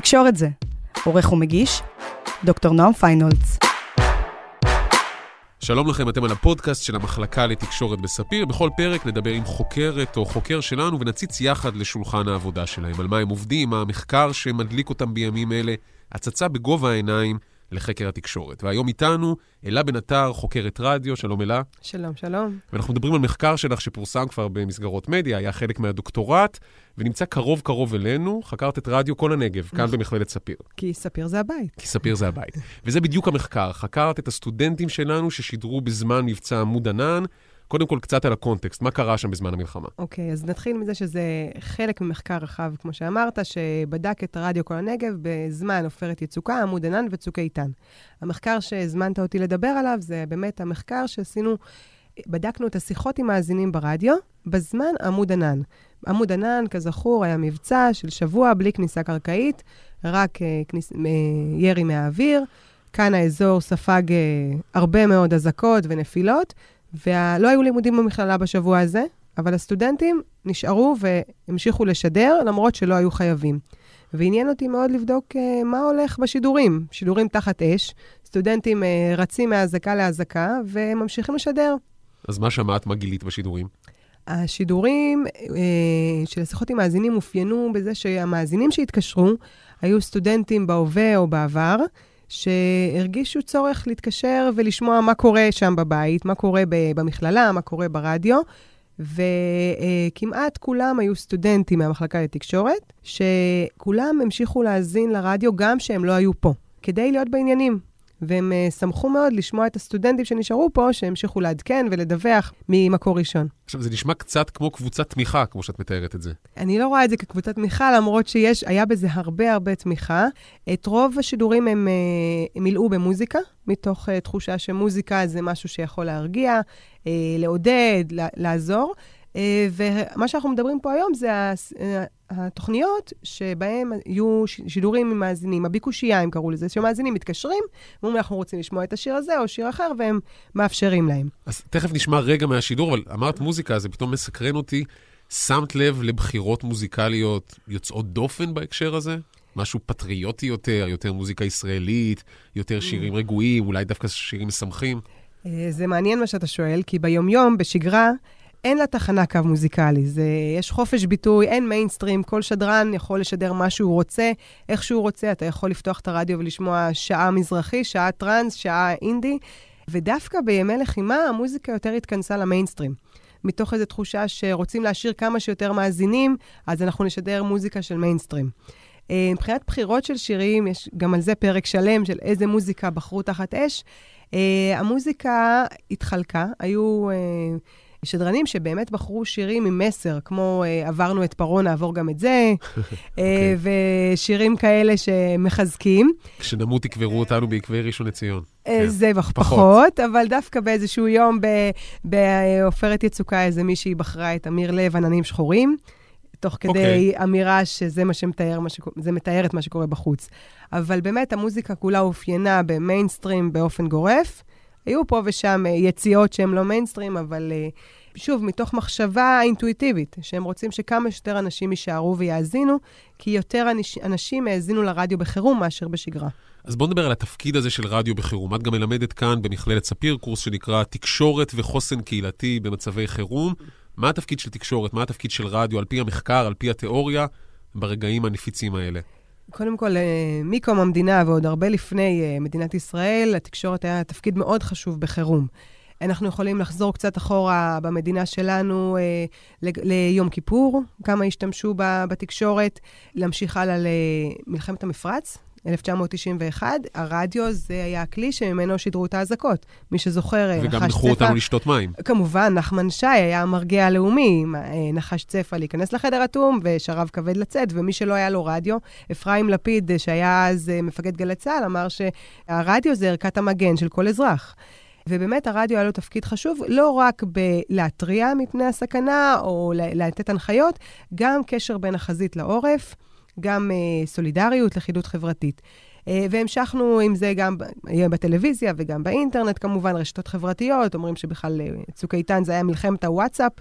תקשורת זה. עורך ומגיש, דוקטור נועם פיינולץ. שלום לכם, אתם על הפודקאסט של המחלקה לתקשורת בספיר. בכל פרק נדבר עם חוקרת או חוקר שלנו ונציץ יחד לשולחן העבודה שלהם, על מה הם עובדים, מה המחקר שמדליק אותם בימים אלה, הצצה בגובה העיניים לחקר התקשורת. והיום איתנו אלה בן עטר, חוקרת רדיו, שלום אלה. שלום, שלום. ואנחנו מדברים על מחקר שלך שפורסם כבר במסגרות מדיה, היה חלק מהדוקטורט, ונמצא קרוב קרוב אלינו, חקרת את רדיו כל הנגב, כאן נכון. במכללת ספיר. כי ספיר זה הבית. כי ספיר זה הבית. וזה בדיוק המחקר, חקרת את הסטודנטים שלנו ששידרו בזמן מבצע עמוד ענן. קודם כל, קצת על הקונטקסט, מה קרה שם בזמן המלחמה? אוקיי, אז נתחיל מזה שזה חלק ממחקר רחב, כמו שאמרת, שבדק את רדיו כל הנגב בזמן עופרת יצוקה, עמוד ענן וצוק איתן. המחקר שהזמנת אותי לדבר עליו זה באמת המחקר שעשינו, בדקנו את השיחות עם מאזינים ברדיו בזמן עמוד ענן. עמוד ענן, כזכור, היה מבצע של שבוע בלי כניסה קרקעית, רק אה, כניס, אה, ירי מהאוויר. כאן האזור ספג אה, הרבה מאוד אזעקות ונפילות, ולא היו לימודים במכללה בשבוע הזה, אבל הסטודנטים נשארו והמשיכו לשדר, למרות שלא היו חייבים. ועניין אותי מאוד לבדוק uh, מה הולך בשידורים. שידורים תחת אש, סטודנטים uh, רצים מאזעקה לאזעקה וממשיכים לשדר. אז מה שמעת, מה גילית בשידורים? השידורים uh, של השיחות עם מאזינים אופיינו בזה שהמאזינים שהתקשרו היו סטודנטים בהווה או בעבר, שהרגישו צורך להתקשר ולשמוע מה קורה שם בבית, מה קורה במכללה, מה קורה ברדיו. וכמעט כולם היו סטודנטים מהמחלקה לתקשורת, שכולם המשיכו להאזין לרדיו גם שהם לא היו פה, כדי להיות בעניינים. והם uh, שמחו מאוד לשמוע את הסטודנטים שנשארו פה, שהמשיכו לעדכן ולדווח ממקור ראשון. עכשיו, זה נשמע קצת כמו קבוצת תמיכה, כמו שאת מתארת את זה. אני לא רואה את זה כקבוצת תמיכה, למרות שיש, היה בזה הרבה הרבה תמיכה. את רוב השידורים הם, uh, הם מילאו במוזיקה, מתוך uh, תחושה שמוזיקה זה משהו שיכול להרגיע, לעודד, לעזור. Uh, ומה שאנחנו מדברים פה היום זה התוכניות שבהן יהיו שידורים עם מאזינים, הביקושייה הם קראו לזה, שמאזינים מתקשרים, ואומרים אנחנו רוצים לשמוע את השיר הזה או שיר אחר, והם מאפשרים להם. אז תכף נשמע רגע מהשידור, אבל אמרת מוזיקה, זה פתאום מסקרן אותי. שמת לב לבחירות מוזיקליות יוצאות דופן בהקשר הזה? משהו פטריוטי יותר, יותר מוזיקה ישראלית, יותר שירים רגועים, אולי דווקא שירים משמחים? זה מעניין מה שאתה שואל, כי ביומיום, בשגרה, אין לתחנה קו מוזיקלי. זה, יש חופש ביטוי, אין מיינסטרים, כל שדרן יכול לשדר מה שהוא רוצה, איך שהוא רוצה. אתה יכול לפתוח את הרדיו ולשמוע שעה מזרחי, שעה טראנס, שעה אינדי, ודווקא בימי לחימה המוזיקה יותר התכנסה למיינסטרים. מתוך איזו תחושה שרוצים להשאיר כמה שיותר מאזינים, אז אנחנו נשדר מוזיקה של מיינסטרים. מבחינת בחירות של שירים, יש גם על זה פרק שלם של איזה מוזיקה בחרו תחת אש. המוזיקה התחלקה, היו... שדרנים שבאמת בחרו שירים עם מסר, כמו uh, עברנו את פרעה, נעבור גם את זה, okay. uh, ושירים כאלה שמחזקים. כשנמות יקברו אותנו בעקבי ראשון לציון. Uh, כן. זבח פחות. פחות, אבל דווקא באיזשהו יום בעופרת יצוקה, איזה מישהי בחרה את אמיר לב, עננים שחורים. תוך כדי okay. אוקיי. אמירה שזה מה שמתאר, מה שקורה, זה מתאר את מה שקורה בחוץ. אבל באמת, המוזיקה כולה אופיינה במיינסטרים באופן גורף. היו פה ושם אה, יציאות שהן לא מיינסטרים, אבל אה, שוב, מתוך מחשבה אינטואיטיבית, שהם רוצים שכמה שיותר אנשים יישארו ויאזינו, כי יותר אנשים האזינו לרדיו בחירום מאשר בשגרה. אז בואו נדבר על התפקיד הזה של רדיו בחירום. את גם מלמדת כאן במכללת ספיר קורס שנקרא תקשורת וחוסן קהילתי במצבי חירום. מה התפקיד של תקשורת? מה התפקיד של רדיו על פי המחקר, על פי התיאוריה, ברגעים הנפיצים האלה? קודם כל, אה, מקום המדינה ועוד הרבה לפני אה, מדינת ישראל, לתקשורת היה תפקיד מאוד חשוב בחירום. אנחנו יכולים לחזור קצת אחורה במדינה שלנו אה, ליום כיפור, כמה השתמשו בתקשורת, להמשיך הלאה למלחמת המפרץ, 1991, הרדיו זה היה הכלי שממנו שידרו את האזעקות. מי שזוכר, נחש צפה... וגם נחו אותנו לשתות מים. כמובן, נחמן שי היה המרגיע הלאומי, נחש צפה להיכנס לחדר אטום ושרב כבד לצאת, ומי שלא היה לו רדיו, אפרים לפיד, שהיה אז מפקד גלי צה"ל, אמר שהרדיו זה ערכת המגן של כל אזרח. ובאמת הרדיו היה לו תפקיד חשוב, לא רק בלהתריע מפני הסכנה או לתת הנחיות, גם קשר בין החזית לעורף. גם uh, סולידריות, לכידות חברתית. Uh, והמשכנו עם זה גם בטלוויזיה וגם באינטרנט, כמובן, רשתות חברתיות, אומרים שבכלל uh, צוק איתן זה היה מלחמת הוואטסאפ,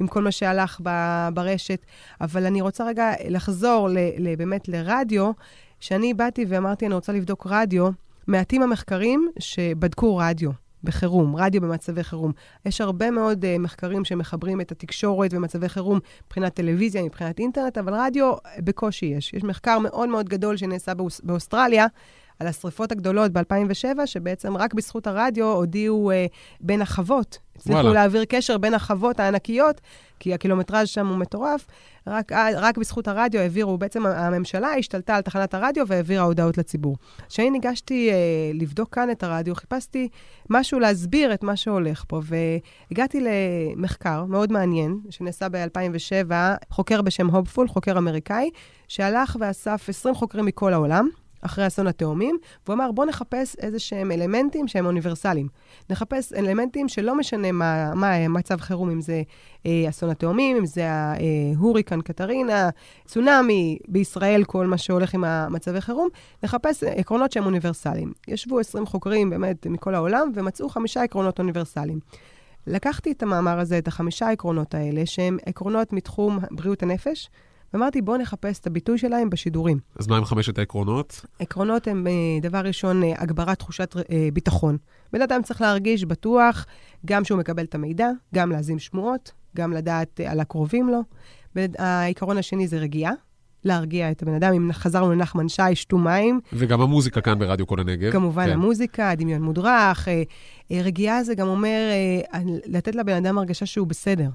עם כל מה שהלך ב, ברשת. אבל אני רוצה רגע לחזור ל, ל, באמת לרדיו. כשאני באתי ואמרתי, אני רוצה לבדוק רדיו, מעטים המחקרים שבדקו רדיו. בחירום, רדיו במצבי חירום. יש הרבה מאוד uh, מחקרים שמחברים את התקשורת ומצבי חירום מבחינת טלוויזיה, מבחינת אינטרנט, אבל רדיו בקושי יש. יש מחקר מאוד מאוד גדול שנעשה באוס, באוסטרליה, על השריפות הגדולות ב-2007, שבעצם רק בזכות הרדיו הודיעו uh, בין החוות. הצליחו להעביר קשר בין החוות הענקיות, כי הקילומטראז' שם הוא מטורף. רק, רק בזכות הרדיו העבירו, בעצם הממשלה השתלטה על תחנת הרדיו והעבירה הודעות לציבור. כשאני ניגשתי uh, לבדוק כאן את הרדיו, חיפשתי משהו להסביר את מה שהולך פה, והגעתי למחקר מאוד מעניין, שנעשה ב-2007, חוקר בשם הופפול, חוקר אמריקאי, שהלך ואסף 20 חוקרים מכל העולם. אחרי אסון התאומים, והוא אמר, בואו נחפש איזה שהם אלמנטים שהם אוניברסליים. נחפש אלמנטים שלא משנה מה, מה מצב חירום, אם זה אה, אסון התאומים, אם זה ההוריקן קטרינה, צונאמי, בישראל כל מה שהולך עם המצבי חירום, נחפש עקרונות שהם אוניברסליים. ישבו 20 חוקרים באמת מכל העולם ומצאו חמישה עקרונות אוניברסליים. לקחתי את המאמר הזה, את החמישה עקרונות האלה, שהם עקרונות מתחום בריאות הנפש, ואמרתי, בואו נחפש את הביטוי שלהם בשידורים. אז מה עם חמשת העקרונות? עקרונות הם, אה, דבר ראשון, אה, הגברת תחושת אה, ביטחון. בן אדם צריך להרגיש בטוח, גם שהוא מקבל את המידע, גם להזים שמועות, גם לדעת על הקרובים לו. העיקרון השני זה רגיעה. להרגיע את הבן אדם. אם חזרנו לנחמן שי, שתו מים. וגם המוזיקה כאן ברדיו כל הנגב. כמובן, כן. המוזיקה, הדמיון מודרך. רגיעה זה גם אומר לתת לבן אדם הרגשה שהוא בסדר.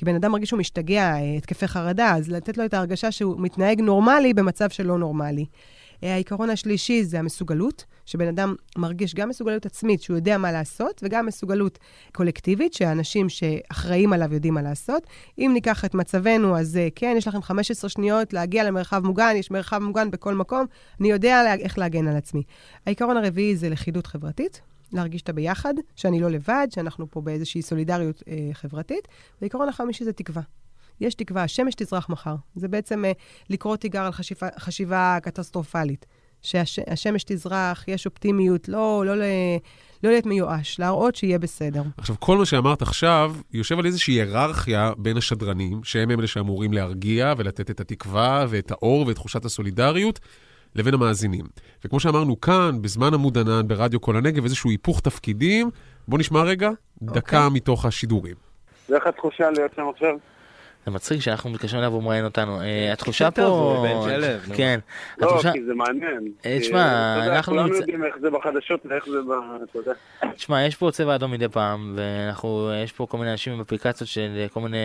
כי בן אדם מרגיש שהוא משתגע, אה, התקפי חרדה, אז לתת לו את ההרגשה שהוא מתנהג נורמלי במצב שלא נורמלי. אה, העיקרון השלישי זה המסוגלות, שבן אדם מרגיש גם מסוגלות עצמית, שהוא יודע מה לעשות, וגם מסוגלות קולקטיבית, שהאנשים שאחראים עליו יודעים מה לעשות. אם ניקח את מצבנו, אז אה, כן, יש לכם 15 שניות להגיע למרחב מוגן, יש מרחב מוגן בכל מקום, אני יודע איך להגן על עצמי. העיקרון הרביעי זה לכידות חברתית, להרגיש את הביחד, שאני לא לבד, שאנחנו פה באיזושהי סולידריות אה, חברתית. ועיקרון החמישי זה תקווה. יש תקווה, השמש תזרח מחר. זה בעצם אה, לקרוא תיגר על חשיבה, חשיבה קטסטרופלית. שהשמש תזרח, יש אופטימיות, לא, לא, לא, לא להיות מיואש, להראות שיהיה בסדר. עכשיו, כל מה שאמרת עכשיו, יושב על איזושהי היררכיה בין השדרנים, שהם אלה שאמורים להרגיע ולתת את התקווה ואת האור ואת תחושת הסולידריות. לבין המאזינים. וכמו שאמרנו כאן, בזמן עמוד ענן ברדיו כל הנגב, איזשהו היפוך תפקידים. בוא נשמע רגע דקה okay. אוקיי. מתוך השידורים. ואיך התחושה להיות שם עכשיו? זה מצחיק שאנחנו מתקשרים אליו והוא מראיין אותנו. אה, התחושה פה... כן. לא, כי זה מעניין. אה, תשמע, אנחנו... כולנו יודעים איך זה בחדשות ואיך זה ב... אתה יודע. תשמע, יש פה צבע אדום מדי פעם, ואנחנו... יש פה כל מיני אנשים עם אפליקציות של כל מיני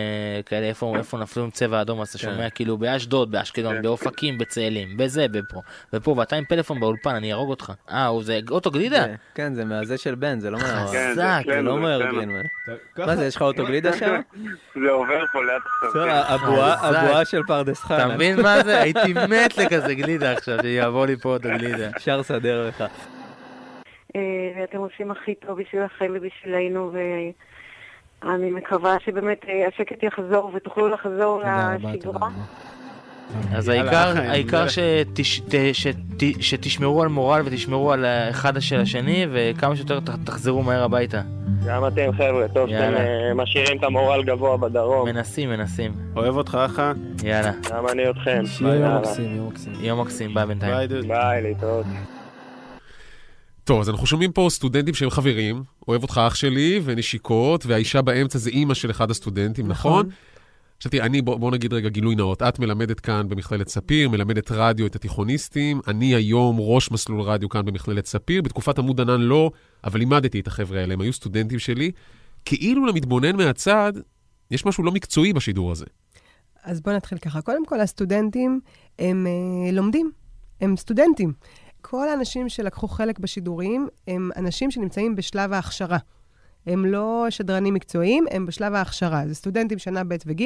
כאלה, איפה נפלו עם צבע אדום, אז אתה כן. שומע כאילו באשדוד, באשקלון, כן. באופקים, בצאלים, בזה, בפה. ופה, ואתה עם פלאפון באולפן, אני אהרוג אותך. אה, זה אוטו גלידה? כן, זה מהזה של בן, זה לא מה... חזק. זה לא מארגן. מה זה, יש לך אוטו גלידה שם? זה עובר פה לאט עכשיו. הבועה של פרדס חנה. אתה מבין מה זה? הייתי מת לכזה גלידה עכשיו, שיעבור לי פה עוד הגלידה. אפשר לסדר לך. אה, ואתם עושים הכי טוב בשבילכם ובשבילנו, ואני מקווה שבאמת אה, השקט יחזור ותוכלו לחזור לשגרה. אז העיקר, העיקר שתש, ש, שתשמרו על מורל ותשמרו על אחד של השני וכמה שיותר תחזרו מהר הביתה. גם אתם חבר'ה, טוב שאתם אה, משאירים את המורל גבוה בדרום. מנסים, מנסים. אוהב אותך אחא. יאללה. גם אני אתכם. יום מקסים, יום מקסים. יום מקסים, ביי בינתיים. ביי דוד. ביי, להתראות. טוב, אז אנחנו שומעים פה סטודנטים שהם חברים, אוהב אותך אח שלי, ונשיקות, והאישה באמצע זה אימא של אחד הסטודנטים, נכון? נכון? עכשיו תראי, אני, בוא, בוא נגיד רגע גילוי נאות. את מלמדת כאן במכללת ספיר, מלמדת רדיו את התיכוניסטים. אני היום ראש מסלול רדיו כאן במכללת ספיר. בתקופת עמוד ענן לא, אבל לימדתי את החבר'ה האלה, הם היו סטודנטים שלי. כאילו למתבונן מהצד, יש משהו לא מקצועי בשידור הזה. אז בואו נתחיל ככה. קודם כל, הסטודנטים הם אה, לומדים, הם סטודנטים. כל האנשים שלקחו חלק בשידורים הם אנשים שנמצאים בשלב ההכשרה. הם לא שדרנים מקצועיים, הם בשלב ההכשרה. זה סטודנטים שנה ב' וג',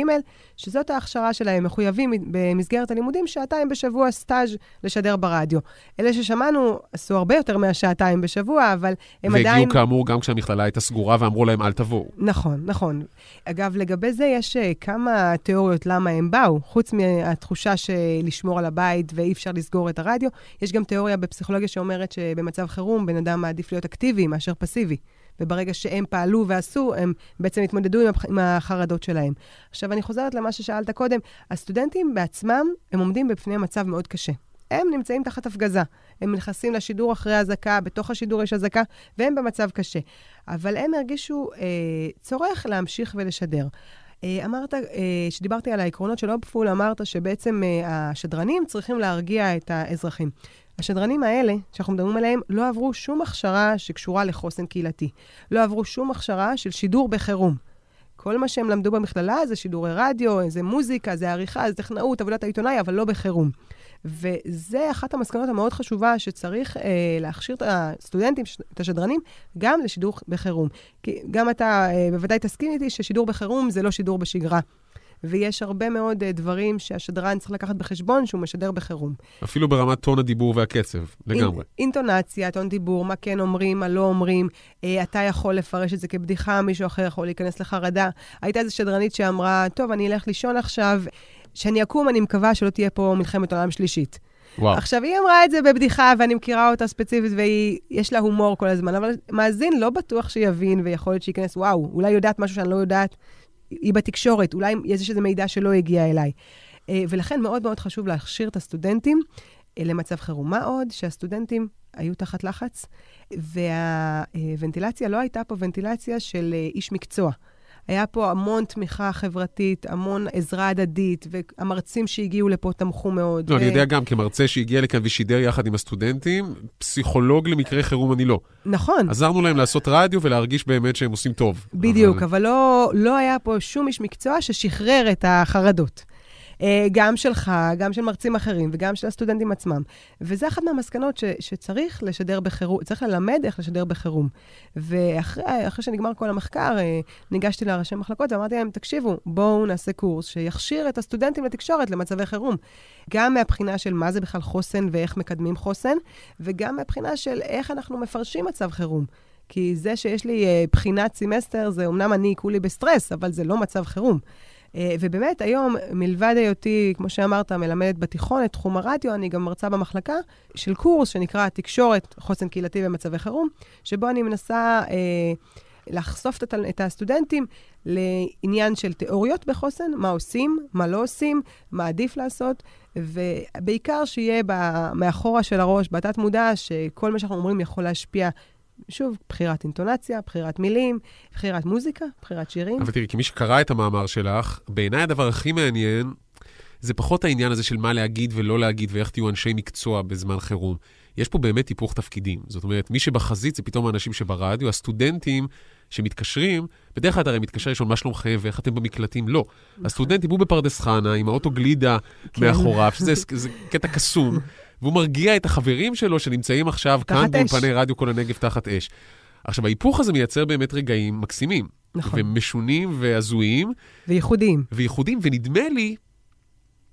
שזאת ההכשרה שלהם, מחויבים במסגרת הלימודים שעתיים בשבוע סטאז' לשדר ברדיו. אלה ששמענו עשו הרבה יותר מהשעתיים בשבוע, אבל הם והגיעו עדיין... והגיעו כאמור גם כשהמכללה הייתה סגורה ואמרו להם אל תבואו. נכון, נכון. אגב, לגבי זה יש uh, כמה תיאוריות למה הם באו, חוץ מהתחושה שלשמור על הבית ואי אפשר לסגור את הרדיו, יש גם תיאוריה בפסיכולוגיה שאומרת שבמצב חירום בן אדם מעדיף להיות אקטיבי מאשר פסיבי. וברגע שהם פעלו ועשו, הם בעצם התמודדו עם החרדות שלהם. עכשיו, אני חוזרת למה ששאלת קודם. הסטודנטים בעצמם, הם עומדים בפני מצב מאוד קשה. הם נמצאים תחת הפגזה. הם נכנסים לשידור אחרי אזעקה, בתוך השידור יש אזעקה, והם במצב קשה. אבל הם הרגישו אה, צורך להמשיך ולשדר. אה, אמרת, אה, כשדיברתי על העקרונות של אופפול, אמרת שבעצם אה, השדרנים צריכים להרגיע את האזרחים. השדרנים האלה, שאנחנו מדברים עליהם, לא עברו שום הכשרה שקשורה לחוסן קהילתי. לא עברו שום הכשרה של שידור בחירום. כל מה שהם למדו במכללה זה שידורי רדיו, זה מוזיקה, זה עריכה, זה טכנאות, עבודת העיתונאי, אבל לא בחירום. וזה אחת המסקנות המאוד חשובה, שצריך אה, להכשיר את הסטודנטים, את השדרנים, גם לשידור בחירום. כי גם אתה אה, בוודאי תסכים איתי ששידור בחירום זה לא שידור בשגרה. ויש הרבה מאוד uh, דברים שהשדרן צריך לקחת בחשבון שהוא משדר בחירום. אפילו ברמת טון הדיבור והקצב, לגמרי. אינ, אינטונציה, טון דיבור, מה כן אומרים, מה לא אומרים. Uh, אתה יכול לפרש את זה כבדיחה, מישהו אחר יכול להיכנס לחרדה. הייתה איזו שדרנית שאמרה, טוב, אני אלך לישון עכשיו, כשאני אקום, אני מקווה שלא תהיה פה מלחמת עולם שלישית. וואו. עכשיו, היא אמרה את זה בבדיחה, ואני מכירה אותה ספציפית, ויש לה הומור כל הזמן, אבל מאזין לא בטוח שיבין, ויכול להיות שייכנס, וואו, אולי יודעת משהו שאני לא יודעת, היא בתקשורת, אולי יש איזה מידע שלא הגיע אליי. אה, ולכן מאוד מאוד חשוב להכשיר את הסטודנטים אה, למצב חירום. מה עוד? שהסטודנטים היו תחת לחץ, והוונטילציה לא הייתה פה ונטילציה של אה, איש מקצוע. היה פה המון תמיכה חברתית, המון עזרה הדדית, והמרצים שהגיעו לפה תמכו מאוד. לא, ו... אני יודע גם, כמרצה שהגיע לכאן ושידר יחד עם הסטודנטים, פסיכולוג למקרה חירום אני לא. נכון. עזרנו להם לעשות רדיו ולהרגיש באמת שהם עושים טוב. בדיוק, אבל, אבל לא, לא היה פה שום איש מקצוע ששחרר את החרדות. אה, גם שלך, גם של מרצים אחרים וגם של הסטודנטים עצמם. וזה אחת מהמסקנות ש, שצריך לשדר בחירום, צריך ללמד איך לשדר בחירום. ואחרי שנגמר כל המחקר, אה, ניגשתי לראשי מחלקות ואמרתי להם, תקשיבו, בואו נעשה קורס שיכשיר את הסטודנטים לתקשורת למצבי חירום. גם מהבחינה של מה זה בכלל חוסן ואיך מקדמים חוסן, וגם מהבחינה של איך אנחנו מפרשים מצב חירום. כי זה שיש לי אה, בחינת סמסטר, זה אמנם אני כולי בסטרס, אבל זה לא מצב חירום. אה, ובאמת, היום, מלבד היותי, כמו שאמרת, מלמדת בתיכון את תחום הרדיו, אני גם מרצה במחלקה של קורס שנקרא תקשורת, חוסן קהילתי במצבי חירום, שבו אני מנסה אה, לחשוף את, את הסטודנטים לעניין של תיאוריות בחוסן, מה עושים, מה לא עושים, מה עדיף לעשות, ובעיקר שיהיה מאחורה של הראש, בתת מודע, שכל מה שאנחנו אומרים יכול להשפיע שוב, בחירת אינטונציה, בחירת מילים, בחירת מוזיקה, בחירת שירים. אבל תראי, כמי שקרא את המאמר שלך, בעיניי הדבר הכי מעניין זה פחות העניין הזה של מה להגיד ולא להגיד ואיך תהיו אנשי מקצוע בזמן חירום. יש פה באמת היפוך תפקידים. זאת אומרת, מי שבחזית זה פתאום האנשים שברדיו, הסטודנטים שמתקשרים, בדרך כלל הרי מתקשר לשאול מה שלומכם ואיך אתם במקלטים, לא. נכון. הסטודנטים הוא בפרדס חנה עם האוטו גלידה כן. מאחוריו, שזה קטע קסום. והוא מרגיע את החברים שלו שנמצאים עכשיו כאן באולפני רדיו כל הנגב תחת אש. עכשיו, ההיפוך הזה מייצר באמת רגעים מקסימים. נכון. ומשונים והזויים. וייחודיים. וייחודיים, ונדמה לי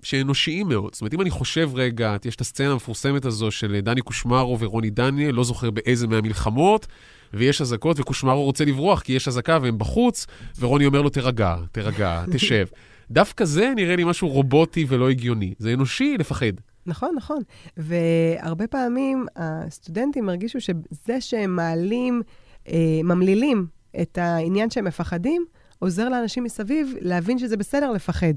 שאנושיים מאוד. זאת אומרת, אם אני חושב רגע, יש את הסצנה המפורסמת הזו של דני קושמרו ורוני דניאל, לא זוכר באיזה מהמלחמות, ויש אזעקות, וקושמרו רוצה לברוח כי יש אזעקה והם בחוץ, ורוני אומר לו, תירגע, תירגע, תשב. דווקא זה נראה לי משהו רובוטי ולא הגיוני. זה אנושי לפחד. נכון, נכון. והרבה פעמים הסטודנטים הרגישו שזה שהם מעלים, אה, ממלילים את העניין שהם מפחדים, עוזר לאנשים מסביב להבין שזה בסדר לפחד.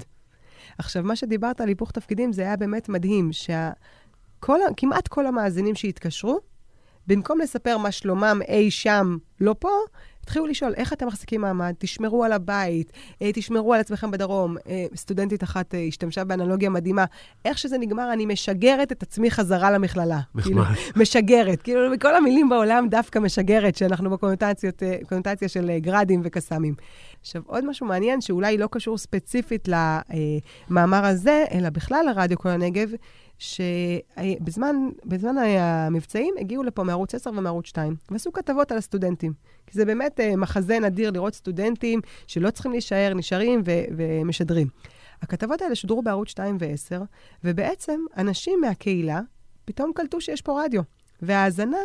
עכשיו, מה שדיברת על היפוך תפקידים, זה היה באמת מדהים, שכמעט כל המאזינים שהתקשרו, במקום לספר מה שלומם אי שם, לא פה, התחילו לשאול, איך אתם מחזיקים מעמד? תשמרו על הבית, אה, תשמרו על עצמכם בדרום. אה, סטודנטית אחת אה, השתמשה באנלוגיה מדהימה. איך שזה נגמר, אני משגרת את עצמי חזרה למכללה. נחמד. כאילו, משגרת. כאילו, מכל המילים בעולם, דווקא משגרת, שאנחנו בקונוטציה של גראדים וקסאמים. עכשיו, עוד משהו מעניין, שאולי לא קשור ספציפית למאמר הזה, אלא בכלל לרדיו כל הנגב, שבזמן המבצעים הגיעו לפה מערוץ 10 ומערוץ 2, ועשו כתבות על הסטודנטים. כי זה באמת uh, מחזה נדיר לראות סטודנטים שלא צריכים להישאר, נשארים ו- ומשדרים. הכתבות האלה שודרו בערוץ 2 ו-10, ובעצם אנשים מהקהילה פתאום קלטו שיש פה רדיו. וההאזנה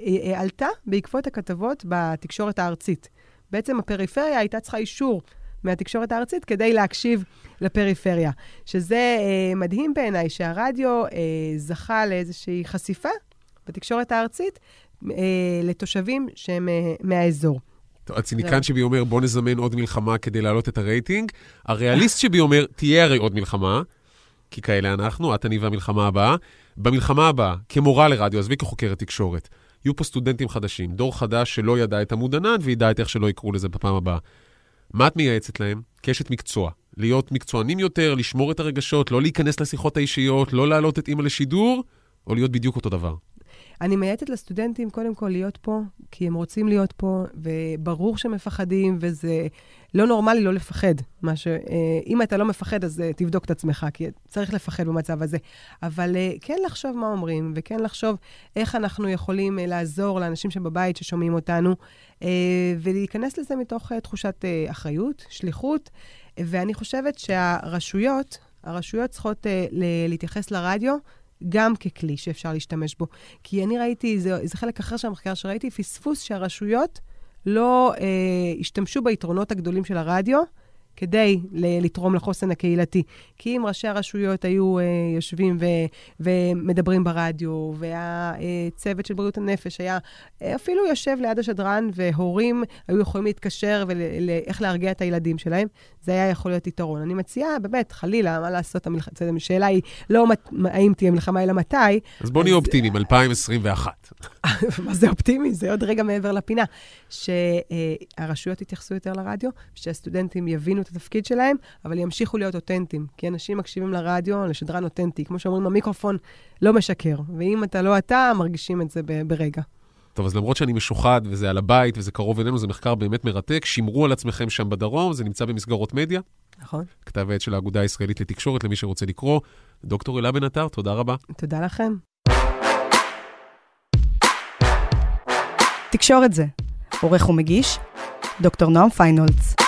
אה, אה, עלתה בעקבות הכתבות בתקשורת הארצית. בעצם הפריפריה הייתה צריכה אישור מהתקשורת הארצית כדי להקשיב לפריפריה. שזה אה, מדהים בעיניי, שהרדיו אה, זכה לאיזושהי חשיפה בתקשורת הארצית אה, לתושבים שהם אה, מהאזור. טוב, הציניקן שבי אומר, בוא נזמן עוד מלחמה כדי להעלות את הרייטינג. הריאליסט שבי אומר, תהיה הרי עוד מלחמה, כי כאלה אנחנו, את, אני והמלחמה הבאה. במלחמה הבאה, כמורה לרדיו, עזבי כחוקרת תקשורת, יהיו פה סטודנטים חדשים, דור חדש שלא ידע את עמוד ענן וידע את איך שלא יקראו לזה בפעם הבאה. מה את מייעצת להם? כאשת מקצוע. להיות מקצוענים יותר, לשמור את הרגשות, לא להיכנס לשיחות האישיות, לא להעלות את אימא לשידור, או להיות בדיוק אותו דבר. אני מייעצת לסטודנטים קודם כל להיות פה, כי הם רוצים להיות פה, וברור שהם מפחדים, וזה לא נורמלי לא לפחד. ש... אה, אם אתה לא מפחד, אז אה, תבדוק את עצמך, כי צריך לפחד במצב הזה. אבל אה, כן לחשוב מה אומרים, וכן לחשוב איך אנחנו יכולים לעזור לאנשים שבבית ששומעים אותנו, ולהיכנס לזה מתוך תחושת אחריות, שליחות. ואני חושבת שהרשויות, הרשויות צריכות להתייחס לרדיו גם ככלי שאפשר להשתמש בו. כי אני ראיתי, זה, זה חלק אחר של המחקר שראיתי, פספוס שהרשויות לא אה, השתמשו ביתרונות הגדולים של הרדיו, כדי לתרום לחוסן הקהילתי. כי אם ראשי הרשויות היו אה, יושבים ו, ומדברים ברדיו, והצוות של בריאות הנפש היה אה, אפילו יושב ליד השדרן, והורים היו יכולים להתקשר ואיך להרגיע את הילדים שלהם, זה היה יכול להיות יתרון. אני מציעה, באמת, חלילה, מה לעשות, המלח... השאלה היא לא מת... האם תהיה מלחמה, אלא מתי. אז בוא נהיה אופטימיים, 2021. מה זה אופטימי? זה עוד רגע מעבר לפינה. שהרשויות יתייחסו יותר לרדיו, שהסטודנטים יבינו את התפקיד שלהם, אבל ימשיכו להיות אותנטיים. כי אנשים מקשיבים לרדיו, לשדרן אותנטי. כמו שאומרים, המיקרופון לא משקר. ואם אתה לא אתה, מרגישים את זה ברגע. טוב, אז למרות שאני משוחד וזה על הבית וזה קרוב אלינו, זה מחקר באמת מרתק. שמרו על עצמכם שם בדרום, זה נמצא במסגרות מדיה. נכון. כתב העת של האגודה הישראלית לתקשורת, למי שרוצה לקרוא. דוקטור אלה בן עטר, תודה רבה. תודה לכם. תקשורת זה. עורך ומגיש, דוקטור נועם פיינולץ.